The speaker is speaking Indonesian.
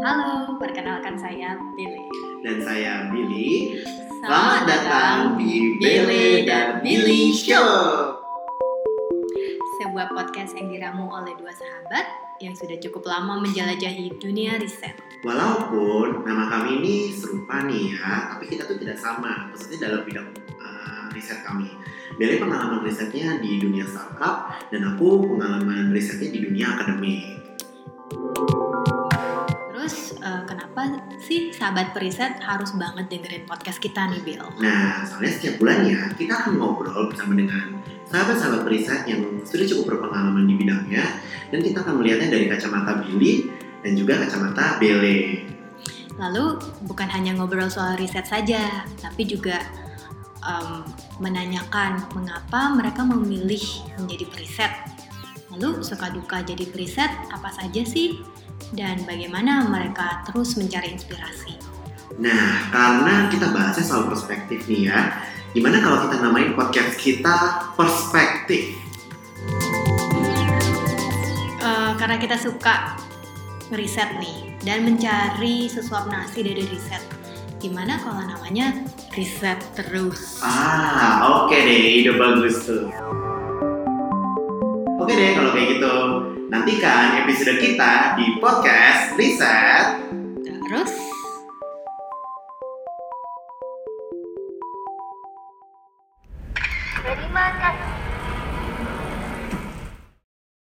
Halo, perkenalkan saya Billy. Dan saya Billy. Selamat datang di Bele dan Billy Show. Sebuah podcast yang diramu oleh dua sahabat yang sudah cukup lama menjelajahi dunia riset. Walaupun nama kami ini serupa nih ya, tapi kita tuh tidak sama, khususnya dalam bidang uh, riset kami. Bele pengalaman risetnya di dunia startup, dan aku pengalaman risetnya di dunia akademik. Uh, kenapa sih sahabat periset harus banget dengerin podcast kita nih Bill? Nah, soalnya setiap bulannya kita akan ngobrol bersama dengan sahabat-sahabat periset yang sudah cukup berpengalaman di bidangnya dan kita akan melihatnya dari kacamata Billy dan juga kacamata Bele. Lalu bukan hanya ngobrol soal riset saja, tapi juga um, menanyakan mengapa mereka memilih menjadi periset. Lalu suka duka jadi periset apa saja sih? Dan bagaimana mereka terus mencari inspirasi? Nah, karena kita bahasnya soal perspektif nih ya, gimana kalau kita namain podcast kita Perspektif? Uh, karena kita suka riset nih dan mencari sesuap nasi dari riset. Gimana kalau namanya riset terus? Ah, oke okay deh, ide bagus tuh. Oke deh kalau kayak gitu. Nantikan episode kita di podcast Riset Terus Ready, kasih.